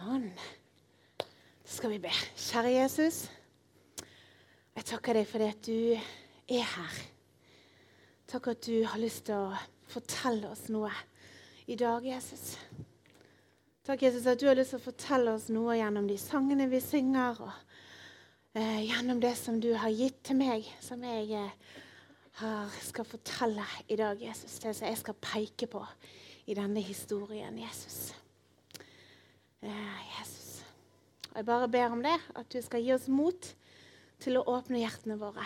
Sånn. Så skal vi be. Kjære Jesus, jeg takker deg for det at du er her. Takk at du har lyst til å fortelle oss noe i dag, Jesus. Takk, Jesus, at du har lyst til å fortelle oss noe gjennom de sangene vi synger, og eh, gjennom det som du har gitt til meg, som jeg eh, skal fortelle i dag, Jesus. Det som jeg skal peke på i denne historien, Jesus. Jesus. Jeg bare ber om det, at du skal gi oss mot til å åpne hjertene våre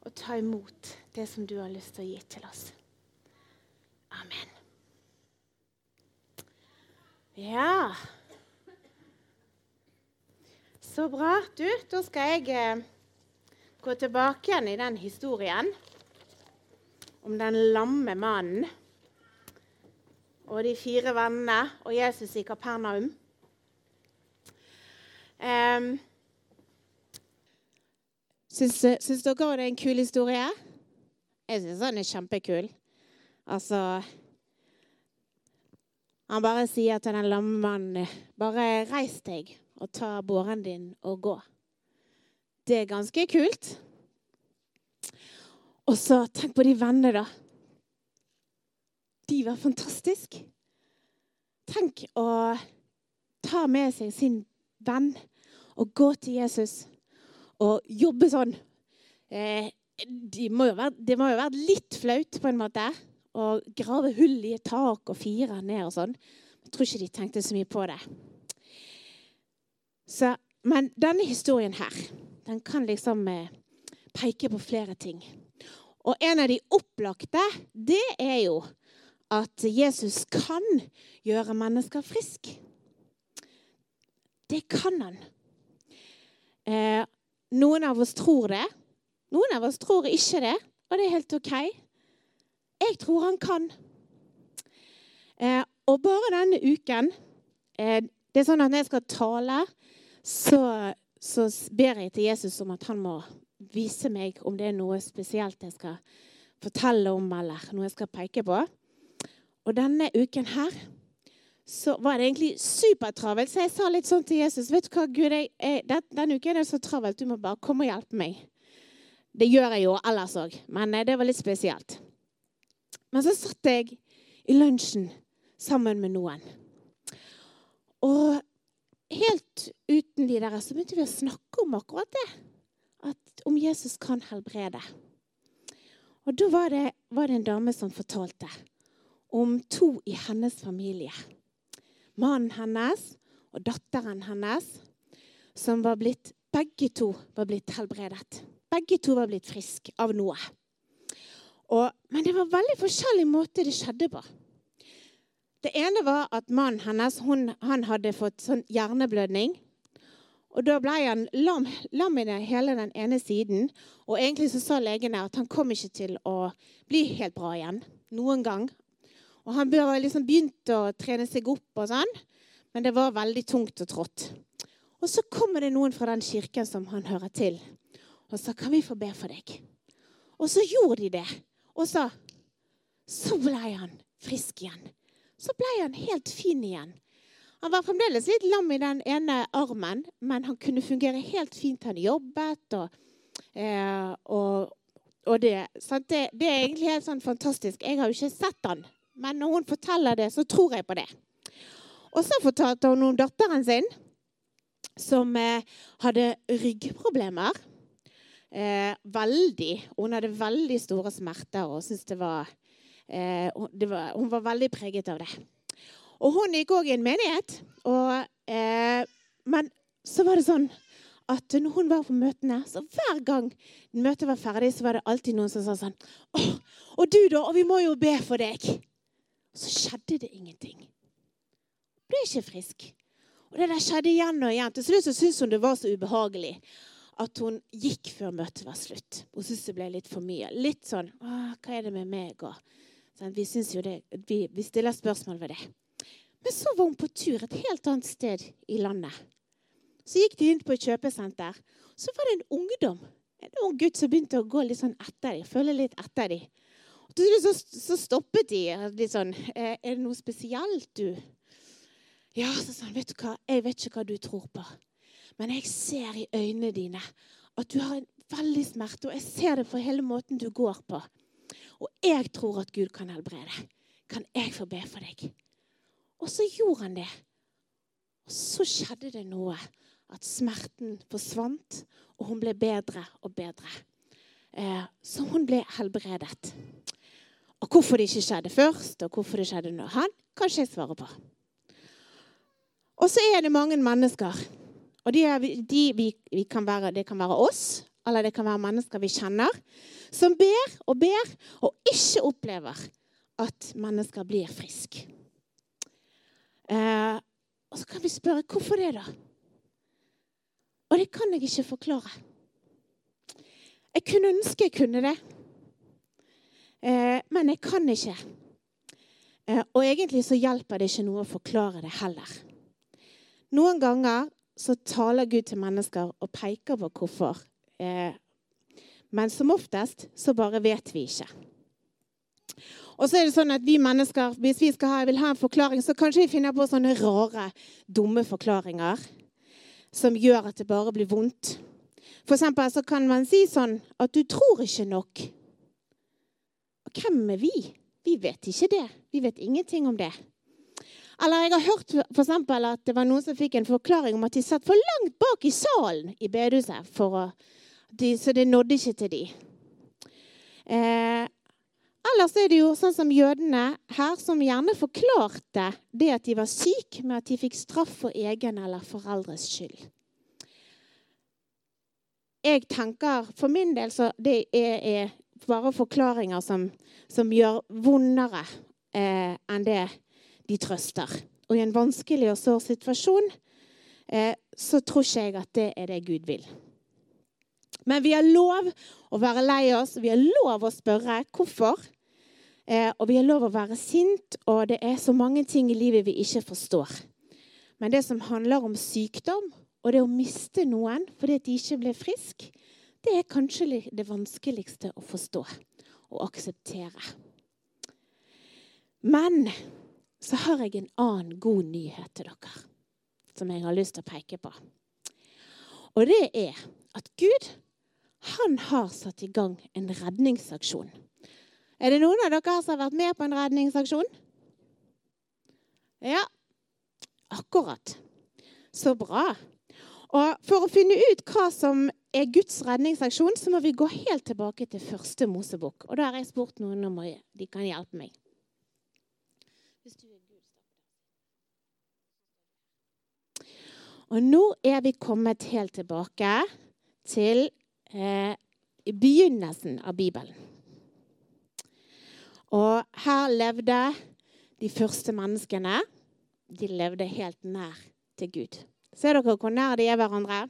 og ta imot det som du har lyst til å gi til oss. Amen. Ja Så bra. Du, da skal jeg eh, gå tilbake igjen i den historien om den lamme mannen og de fire vennene og Jesus i Kapernaum. Um, syns, syns dere det er en kul historie? Jeg syns den er kjempekul. Altså Han bare sier til den lamme mannen Bare reis deg og ta båren din og gå. Det er ganske kult. Og så tenk på de vennene, da. De var fantastisk. Tenk å ta med seg sin venn og gå til Jesus og jobbe sånn. Det må jo være, det må jo være litt flaut på en måte å grave hull i et tak og fire ned og sånn. Jeg tror ikke de tenkte så mye på det. Så, men denne historien her, den kan liksom eh, peke på flere ting. Og en av de opplagte, det er jo at Jesus kan gjøre mennesker friske. Det kan han. Eh, noen av oss tror det. Noen av oss tror ikke det, og det er helt OK. Jeg tror han kan. Eh, og bare denne uken eh, Det er sånn at når jeg skal tale, så, så ber jeg til Jesus om at han må vise meg om det er noe spesielt jeg skal fortelle om, eller noe jeg skal peke på. Og denne uken her så var det egentlig supertravelt. Så jeg sa litt sånn til Jesus vet du hva, Gud, jeg, jeg, den, Denne uken er så travelt. Du må bare komme og hjelpe meg. Det gjør jeg jo ellers òg, men eh, det var litt spesielt. Men så satt jeg i lunsjen sammen med noen. Og helt uten de der så begynte vi å snakke om akkurat det. At, om Jesus kan helbrede. Og da var det, var det en dame som fortalte om to i hennes familie mannen hennes og datteren hennes, som var blitt Begge to var blitt helbredet. Begge to var blitt friske av noe. Og, men det var veldig forskjellig måte det skjedde på. Det ene var at mannen hennes hun, han hadde fått sånn hjerneblødning. Og Da ble han lam, lam i hele den ene siden. Og egentlig så sa legene at han kom ikke til å bli helt bra igjen. Noen gang. Og han bør liksom begynt å trene seg opp, og sånn, men det var veldig tungt og trått. Og så kommer det noen fra den kirken som han hører til, og sa kan vi få be for deg. Og så gjorde de det. Og så, så ble han frisk igjen. Så ble han helt fin igjen. Han var fremdeles litt lam i den ene armen, men han kunne fungere helt fint. Han jobbet og, eh, og, og det, det, det, er egentlig helt sånn fantastisk. Jeg har jo ikke sett han men når hun forteller det, så tror jeg på det. Og så fortalte hun om datteren sin, som eh, hadde ryggproblemer. Eh, veldig. Hun hadde veldig store smerter og syntes det var, eh, det var Hun var veldig preget av det. Og hun gikk òg i en menighet. Og, eh, men så var det sånn at når hun var på møtene, så hver gang møtet var ferdig, så var det alltid noen som sa sånn Å, og du, da? Og vi må jo be for deg. Så skjedde det ingenting. Hun ble ikke frisk. Og det der skjedde igjen og igjen. Til slutt så syntes hun det var så ubehagelig at hun gikk før møtet var slutt. Hun syntes det ble litt for mye. Litt sånn Hva er det med meg? Og, sånn, vi, det, vi, vi stiller spørsmål ved det. Men så var hun på tur et helt annet sted i landet. Så gikk de inn på et kjøpesenter. Så var det en ungdom, en ung gutt som begynte å gå litt sånn etter dem, følge litt etter dem. Til så, så, stoppet de litt sånn «Eh, Er det noe spesielt du Ja, så sa han, vet du hva, jeg vet ikke hva du tror på, men jeg ser i øynene dine at du har en veldig smerte, og jeg ser det for hele måten du går på. Og jeg tror at Gud kan helbrede. Kan jeg få be for deg? Og så gjorde han det. Og så skjedde det noe. At smerten forsvant, og hun ble bedre og bedre. Eh, så hun ble helbredet. Og hvorfor det ikke skjedde først, og hvorfor det skjedde når han kan ikke jeg svare på. Og så er det mange mennesker. Og de, de vi, vi kan være, det kan være oss, eller det kan være mennesker vi kjenner, som ber og ber og ikke opplever at mennesker blir friske. Eh, og så kan vi spørre hvorfor det, da? Og det kan jeg ikke forklare. Jeg kunne ønske jeg kunne det, men jeg kan ikke. Eh, og egentlig så hjelper det ikke noe å forklare det heller. Noen ganger så taler Gud til mennesker og peker på hvorfor. Eh, men som oftest så bare vet vi ikke. Og så er det sånn at vi mennesker, Hvis vi ha, vil ha en forklaring, så kanskje vi finner på sånne rare, dumme forklaringer som gjør at det bare blir vondt. For eksempel så kan man si sånn at du tror ikke nok. Hvem er vi? Vi vet ikke det. Vi vet ingenting om det. Eller jeg har hørt for eksempel, at det var noen som fikk en forklaring om at de satt for langt bak i salen i bedehuset, de, så det nådde ikke til de. Eh, ellers er det jo sånn som jødene her, som gjerne forklarte det at de var syke, med at de fikk straff for egen eller foreldres skyld. Jeg tenker, For min del så det er bare forklaringer som, som gjør vondere eh, enn det de trøster. Og i en vanskelig og sår situasjon eh, så tror ikke jeg at det er det Gud vil. Men vi har lov å være lei oss, vi har lov å spørre hvorfor. Eh, og vi har lov å være sint, og det er så mange ting i livet vi ikke forstår. Men det som handler om sykdom, og det å miste noen fordi de ikke ble friske, det er kanskje det vanskeligste å forstå og akseptere. Men så har jeg en annen god nyhet til dere som jeg har lyst til å peke på. Og det er at Gud han har satt i gang en redningsaksjon. Er det noen av dere som har vært med på en redningsaksjon? Ja, akkurat. Så bra. Og For å finne ut hva som er Guds redningsaksjon, så må vi gå helt tilbake til første Mosebok. Og Da har jeg spurt noen om de kan hjelpe meg. Og nå er vi kommet helt tilbake til eh, begynnelsen av Bibelen. Og her levde de første menneskene. De levde helt nær til Gud. Ser dere hvor nær de er hverandre?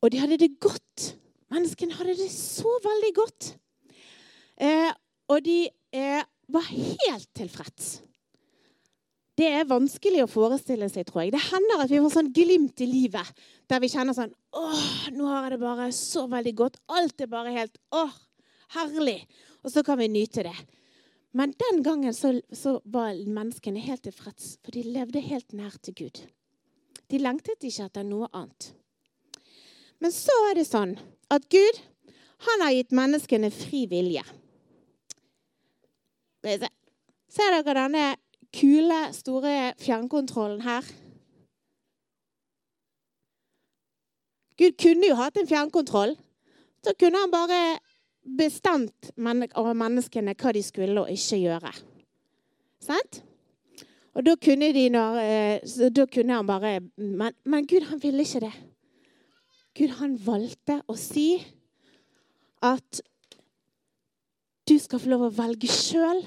Og de hadde det godt. Menneskene hadde det så veldig godt. Eh, og de eh, var helt tilfreds. Det er vanskelig å forestille seg, tror jeg. Det hender at vi får sånn glimt i livet der vi kjenner sånn Åh, nå har jeg det bare så veldig godt. Alt er bare helt åh, herlig. Og så kan vi nyte det. Men den gangen så, så var menneskene helt tilfreds, for de levde helt nær til Gud. De lengtet ikke etter noe annet. Men så er det sånn at Gud han har gitt menneskene fri vilje. Ser dere denne kule, store fjernkontrollen her. Gud kunne jo hatt en fjernkontroll. Så kunne han bare bestemt over menneskene hva de skulle og ikke gjøre. Sant? Og da kunne, de når, eh, da kunne han bare men, men, Gud, han ville ikke det. Gud, han valgte å si at du skal få lov å velge sjøl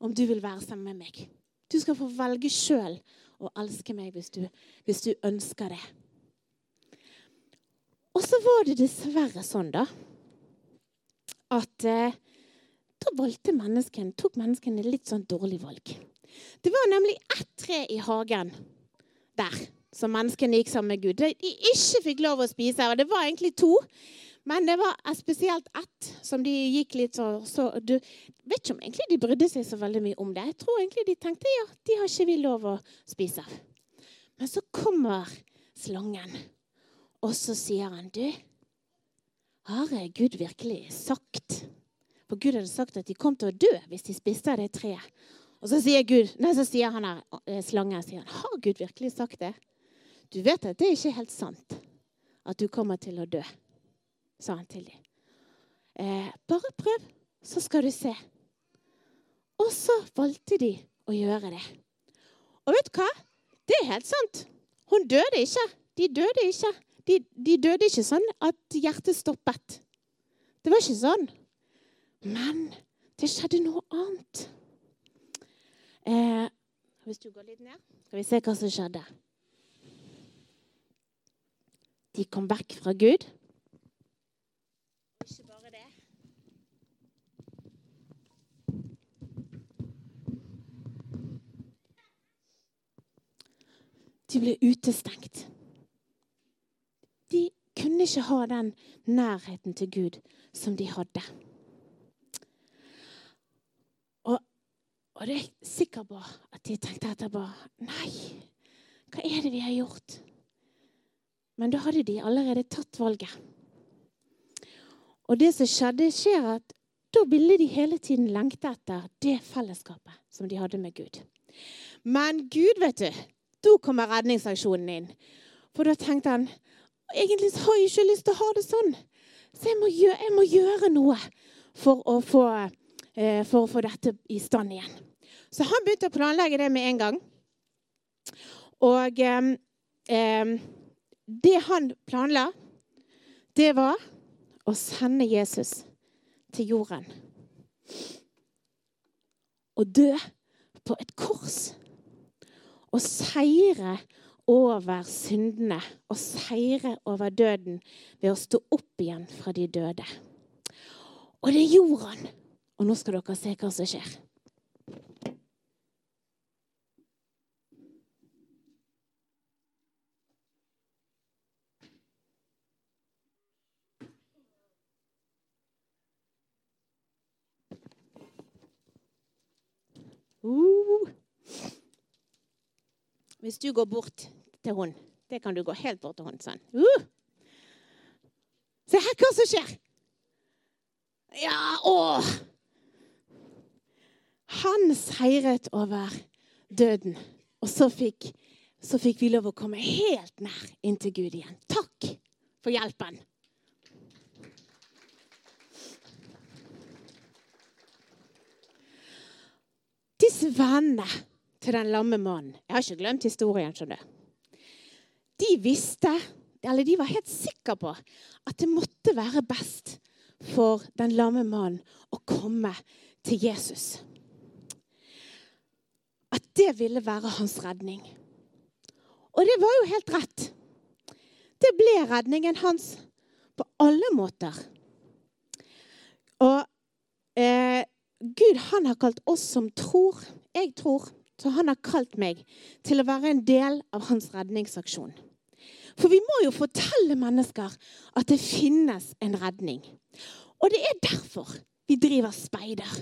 om du vil være sammen med meg. Du skal få velge sjøl å elske meg hvis du, hvis du, ønsker det. Og så var det dessverre sånn, da, at eh, da valgte mennesken, tok menneskene litt sånn dårlig valg. Det var nemlig ett tre i hagen der som menneskene gikk sammen med Gud. De ikke fikk lov å spise. Og det var egentlig to, Men det var spesielt ett som de gikk litt så, så du, Vet ikke om egentlig de brydde seg så veldig mye om det. Jeg tror egentlig de tenkte ja, de har ikke vi lov å spise. Men så kommer slangen, og så sier han, du Har Gud virkelig sagt For Gud hadde sagt at de kom til å dø hvis de spiste av det treet. Og så sier, Gud, nei, så sier han her, eh, slangen sier han, har Gud virkelig sagt det? Du vet at det er ikke helt sant at du kommer til å dø, sa han til dem. Eh, bare prøv, så skal du se. Og så valgte de å gjøre det. Og vet du hva? Det er helt sant. Hun døde ikke. De døde ikke. De, de døde ikke sånn at hjertet stoppet. Det var ikke sånn. Men det skjedde noe annet. Eh, hvis du går litt ned, skal vi se hva som skjedde. De kom vekk fra Gud. Ikke bare det. De ble utestengt. De kunne ikke ha den nærheten til Gud som de hadde. Og det er jeg sikker på at de tenkte etterpå Nei, hva er det vi har gjort? Men da hadde de allerede tatt valget. Og det som skjedde, skjer at da ville de hele tiden lengte etter det fellesskapet som de hadde med Gud. Men Gud, vet du, da kommer redningsaksjonen inn. For da tenkte han egentlig har jeg ikke lyst til å ha det sånn. Så jeg må gjøre, jeg må gjøre noe for å, få, eh, for å få dette i stand igjen. Så han begynte å planlegge det med en gang. Og eh, det han planla, det var å sende Jesus til jorden. Og dø på et kors. Og seire over syndene og seire over døden ved å stå opp igjen fra de døde. Og det gjorde han. Og nå skal dere se hva som skjer. Uh. Hvis du går bort til hun, Det kan du gå helt bort til hun sånn. Uh. Se her hva som skjer! Ja, å! Han seiret over døden. Og så fikk, så fikk vi lov å komme helt nær inntil Gud igjen. Takk for hjelpen. Vennene til den lamme mannen Jeg har ikke glemt historien. skjønner De visste, eller de var helt sikre på, at det måtte være best for den lamme mannen å komme til Jesus. At det ville være hans redning. Og det var jo helt rett. Det ble redningen hans på alle måter. Og eh, Gud han har kalt oss som tror, jeg tror, så han har kalt meg til å være en del av hans redningsaksjon. For vi må jo fortelle mennesker at det finnes en redning. Og det er derfor vi driver speider.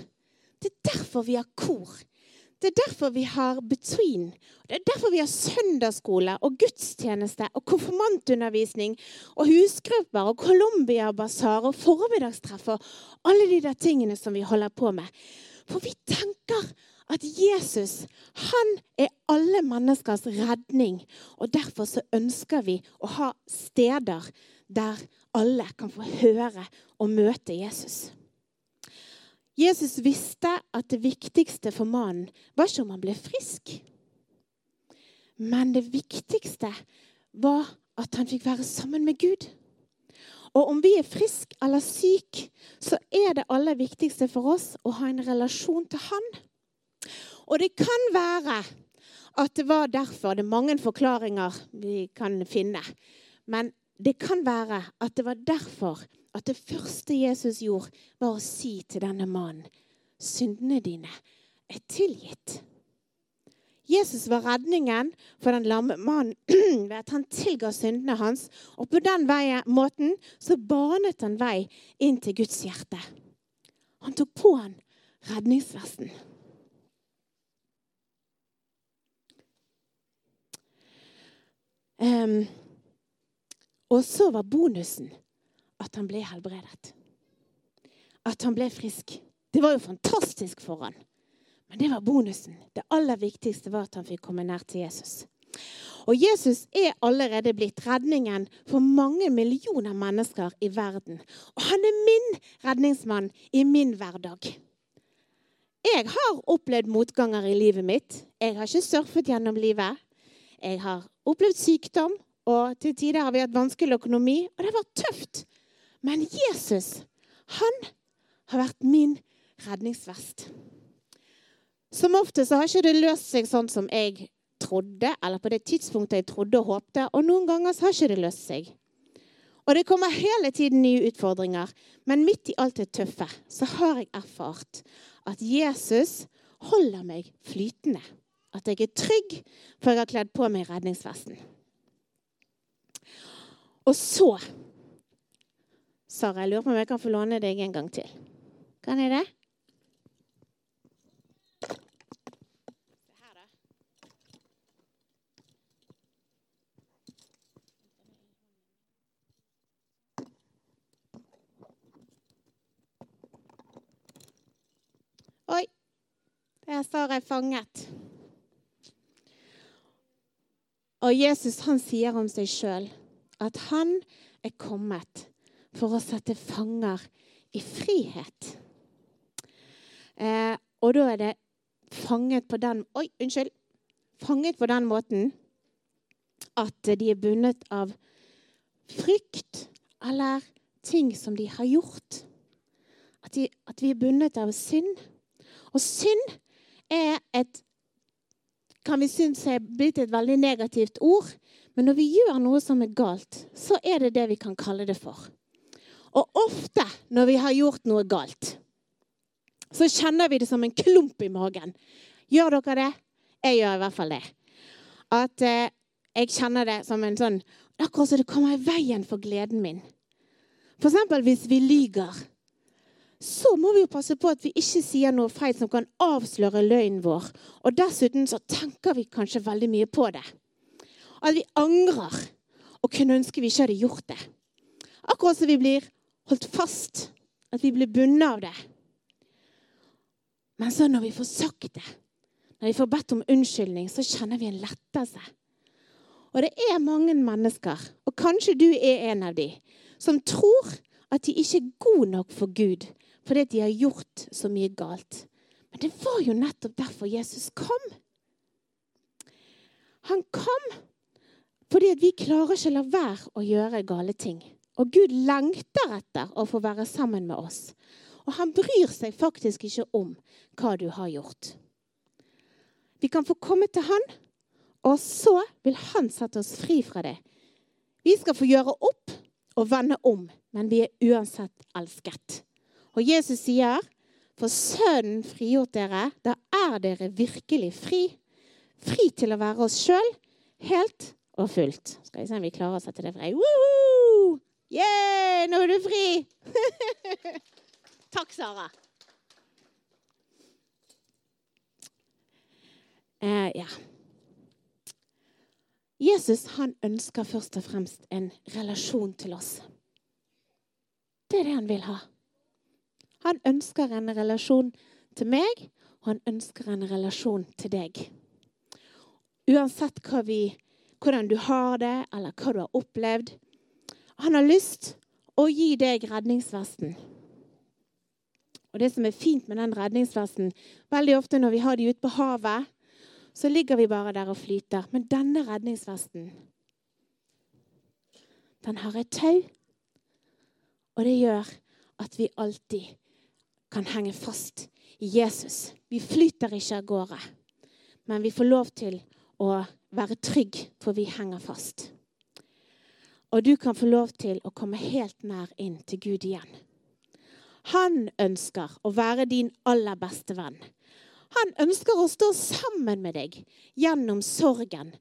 Det er derfor vi har kor. Det er derfor vi har Between. Det er derfor vi har søndagsskole og gudstjeneste og konfirmantundervisning og husgrupper og Colombia-basar og formiddagstreffer. Alle de der tingene som vi holder på med. For vi tenker at Jesus han er alle menneskers redning. Og derfor så ønsker vi å ha steder der alle kan få høre og møte Jesus. Jesus visste at det viktigste for mannen var ikke om han ble frisk. Men det viktigste var at han fikk være sammen med Gud. Og om vi er friske eller syke, så er det aller viktigste for oss å ha en relasjon til Han. Og det kan være at det var derfor. Det er mange forklaringer vi kan finne. Men det kan være at det var derfor at det første Jesus gjorde, var å si til denne mannen syndene dine er tilgitt. Jesus var redningen for den lamme mannen ved at han tilga syndene hans. Og på den veien, måten så banet han vei inn til Guds hjerte. Han tok på han redningsvesten. Um, og så var bonusen han ble helbredet. At han ble frisk. Det var jo fantastisk for han. Men det var bonusen. Det aller viktigste var at han fikk komme nær til Jesus. Og Jesus er allerede blitt redningen for mange millioner mennesker i verden. Og han er min redningsmann i min hverdag. Jeg har opplevd motganger i livet mitt. Jeg har ikke surfet gjennom livet. Jeg har opplevd sykdom, og til tider har vi hatt vanskelig økonomi. Og det har vært tøft. Men Jesus, han har vært min redningsvest. Som ofte så har ikke det løst seg sånn som jeg trodde, eller på det tidspunktet jeg trodde og håpte, og noen ganger så har ikke det løst seg. Og det kommer hele tiden nye utfordringer, men midt i alt det tøffe så har jeg erfart at Jesus holder meg flytende. At jeg er trygg, for jeg har kledd på meg redningsvesten. Og så Sara, jeg lurer på om jeg kan få låne deg en gang til. Kan jeg det? Oi, der står jeg fanget. Og Jesus han sier om seg sjøl at han er kommet for å sette fanger i frihet. Eh, og da er det fanget på den Oi, unnskyld. Fanget på den måten at de er bundet av frykt eller ting som de har gjort. At, de, at vi er bundet av synd. Og synd er et kan vi synes er blitt et veldig negativt ord. Men når vi gjør noe som er galt, så er det det vi kan kalle det for. Og ofte når vi har gjort noe galt, så kjenner vi det som en klump i magen. Gjør dere det? Jeg gjør i hvert fall det. At eh, jeg kjenner det som en sånn Akkurat som det kommer i veien for gleden min. F.eks. hvis vi lyger så må vi jo passe på at vi ikke sier noe feil som kan avsløre løgnen vår. Og dessuten så tenker vi kanskje veldig mye på det. At vi angrer og kunne ønske vi ikke hadde gjort det. Akkurat som vi blir holdt fast. At vi blir bundet av det. Men så når vi får sagt det, når vi får bedt om unnskyldning, så kjenner vi en lettelse. Og det er mange mennesker, og kanskje du er en av de, som tror at de ikke er gode nok for Gud fordi de har gjort så mye galt. Men det var jo nettopp derfor Jesus kom. Han kom fordi vi klarer ikke å la være å gjøre gale ting. Og Gud lengter etter å få være sammen med oss. Og han bryr seg faktisk ikke om hva du har gjort. Vi kan få komme til han, og så vil han sette oss fri fra det. Vi skal få gjøre opp og vende om, men vi er uansett elsket. Og Jesus sier, 'For Sønnen frigjort dere, da er dere virkelig fri.' Fri til å være oss sjøl, helt og fullt. Skal vi se om vi klarer å sette det fri. Woohoo! Yeah, nå er du fri! Takk, Sara. Eh, ja. Jesus han ønsker først og fremst en relasjon til oss. Det er det han vil ha. Han ønsker en relasjon til meg, og han ønsker en relasjon til deg. Uansett vi, hvordan du har det, eller hva du har opplevd. Han har lyst å gi deg redningsvesten. Og det som er fint med den redningsvesten Veldig ofte når vi har de ute på havet, så ligger vi bare der og flyter. Men denne redningsvesten, den har et tau. Og det gjør at vi alltid kan henge fast i Jesus. Vi flyter ikke av gårde, men vi får lov til å være trygg, for vi henger fast. Og du kan få lov til å komme helt nær inn til Gud igjen. Han ønsker å være din aller beste venn. Han ønsker å stå sammen med deg gjennom sorgen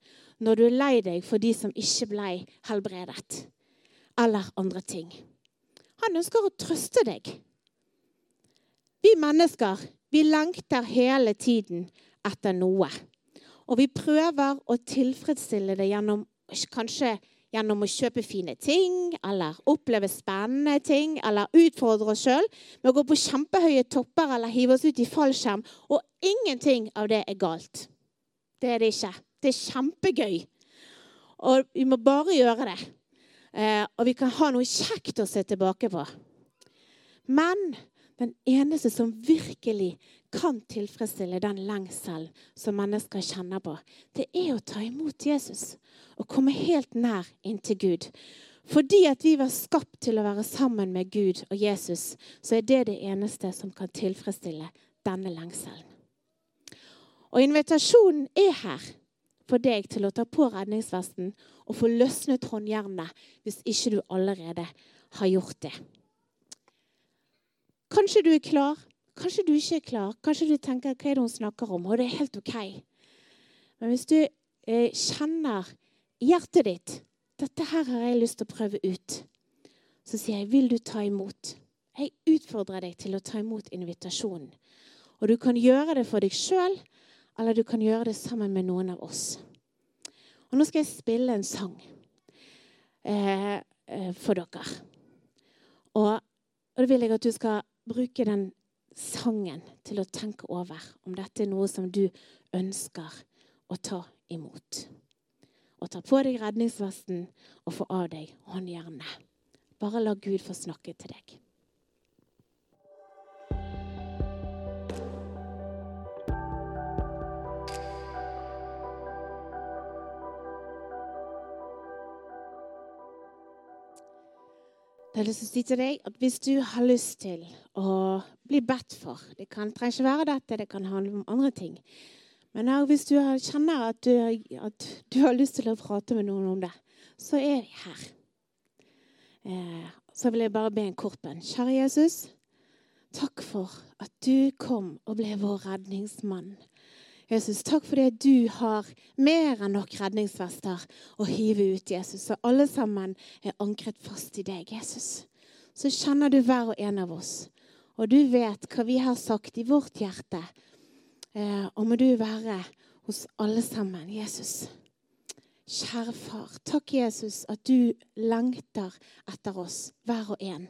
når du er lei deg for de som ikke ble helbredet, eller andre ting. Han ønsker å trøste deg. Vi mennesker vi lengter hele tiden etter noe. Og vi prøver å tilfredsstille det gjennom kanskje gjennom å kjøpe fine ting eller oppleve spennende ting eller utfordre oss sjøl med å gå på kjempehøye topper eller hive oss ut i fallskjerm. Og ingenting av det er galt. Det er det ikke. Det er kjempegøy. Og vi må bare gjøre det. Eh, og vi kan ha noe kjekt å se tilbake på. Men den eneste som virkelig kan tilfredsstille den lengselen som mennesker kjenner på, det er å ta imot Jesus og komme helt nær inntil Gud. Fordi at vi var skapt til å være sammen med Gud og Jesus, så er det det eneste som kan tilfredsstille denne lengselen. Og invitasjonen er her for deg til å ta på redningsvesten og få løsnet håndjernet hvis ikke du allerede har gjort det. Kanskje du er klar, kanskje du ikke er klar. Kanskje du tenker hva er det hun snakker om, og det er helt OK. Men hvis du eh, kjenner hjertet ditt dette her har jeg lyst til å prøve ut, så sier jeg vil du ta imot? Jeg utfordrer deg til å ta imot invitasjonen. Og du kan gjøre det for deg sjøl, eller du kan gjøre det sammen med noen av oss. Og nå skal jeg spille en sang eh, eh for dere. Og, og da vil jeg at du skal bruke den sangen til å tenke over om dette er noe som du ønsker å ta imot. Og ta på deg redningsvesten og få av deg håndjernet. Bare la Gud få snakke til deg. Jeg har lyst til å si til deg at Hvis du har lyst til å bli bedt for Det kan, trenger ikke være dette, det kan handle om andre ting. Men hvis du kjenner at du, at du, har lyst til å prate med noen om det, så er vi her. Eh, så vil jeg bare be en kort bønn. Kjære Jesus, takk for at du kom og ble vår redningsmann. Jesus, takk for det du har mer enn nok redningsvester å hive ut, Jesus. Så alle sammen er ankret fast i deg, Jesus. Så kjenner du hver og en av oss. Og du vet hva vi har sagt i vårt hjerte. Eh, og må du være hos alle sammen, Jesus. Kjære far, takk, Jesus, at du lengter etter oss, hver og en.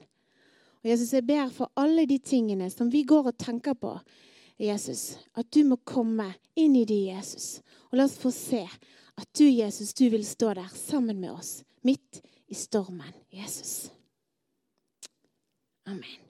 Og Jesus, jeg ber for alle de tingene som vi går og tenker på Jesus, at du må komme inn i de, Jesus. Og la oss få se at du, Jesus, du vil stå der sammen med oss, midt i stormen. Jesus. Amen.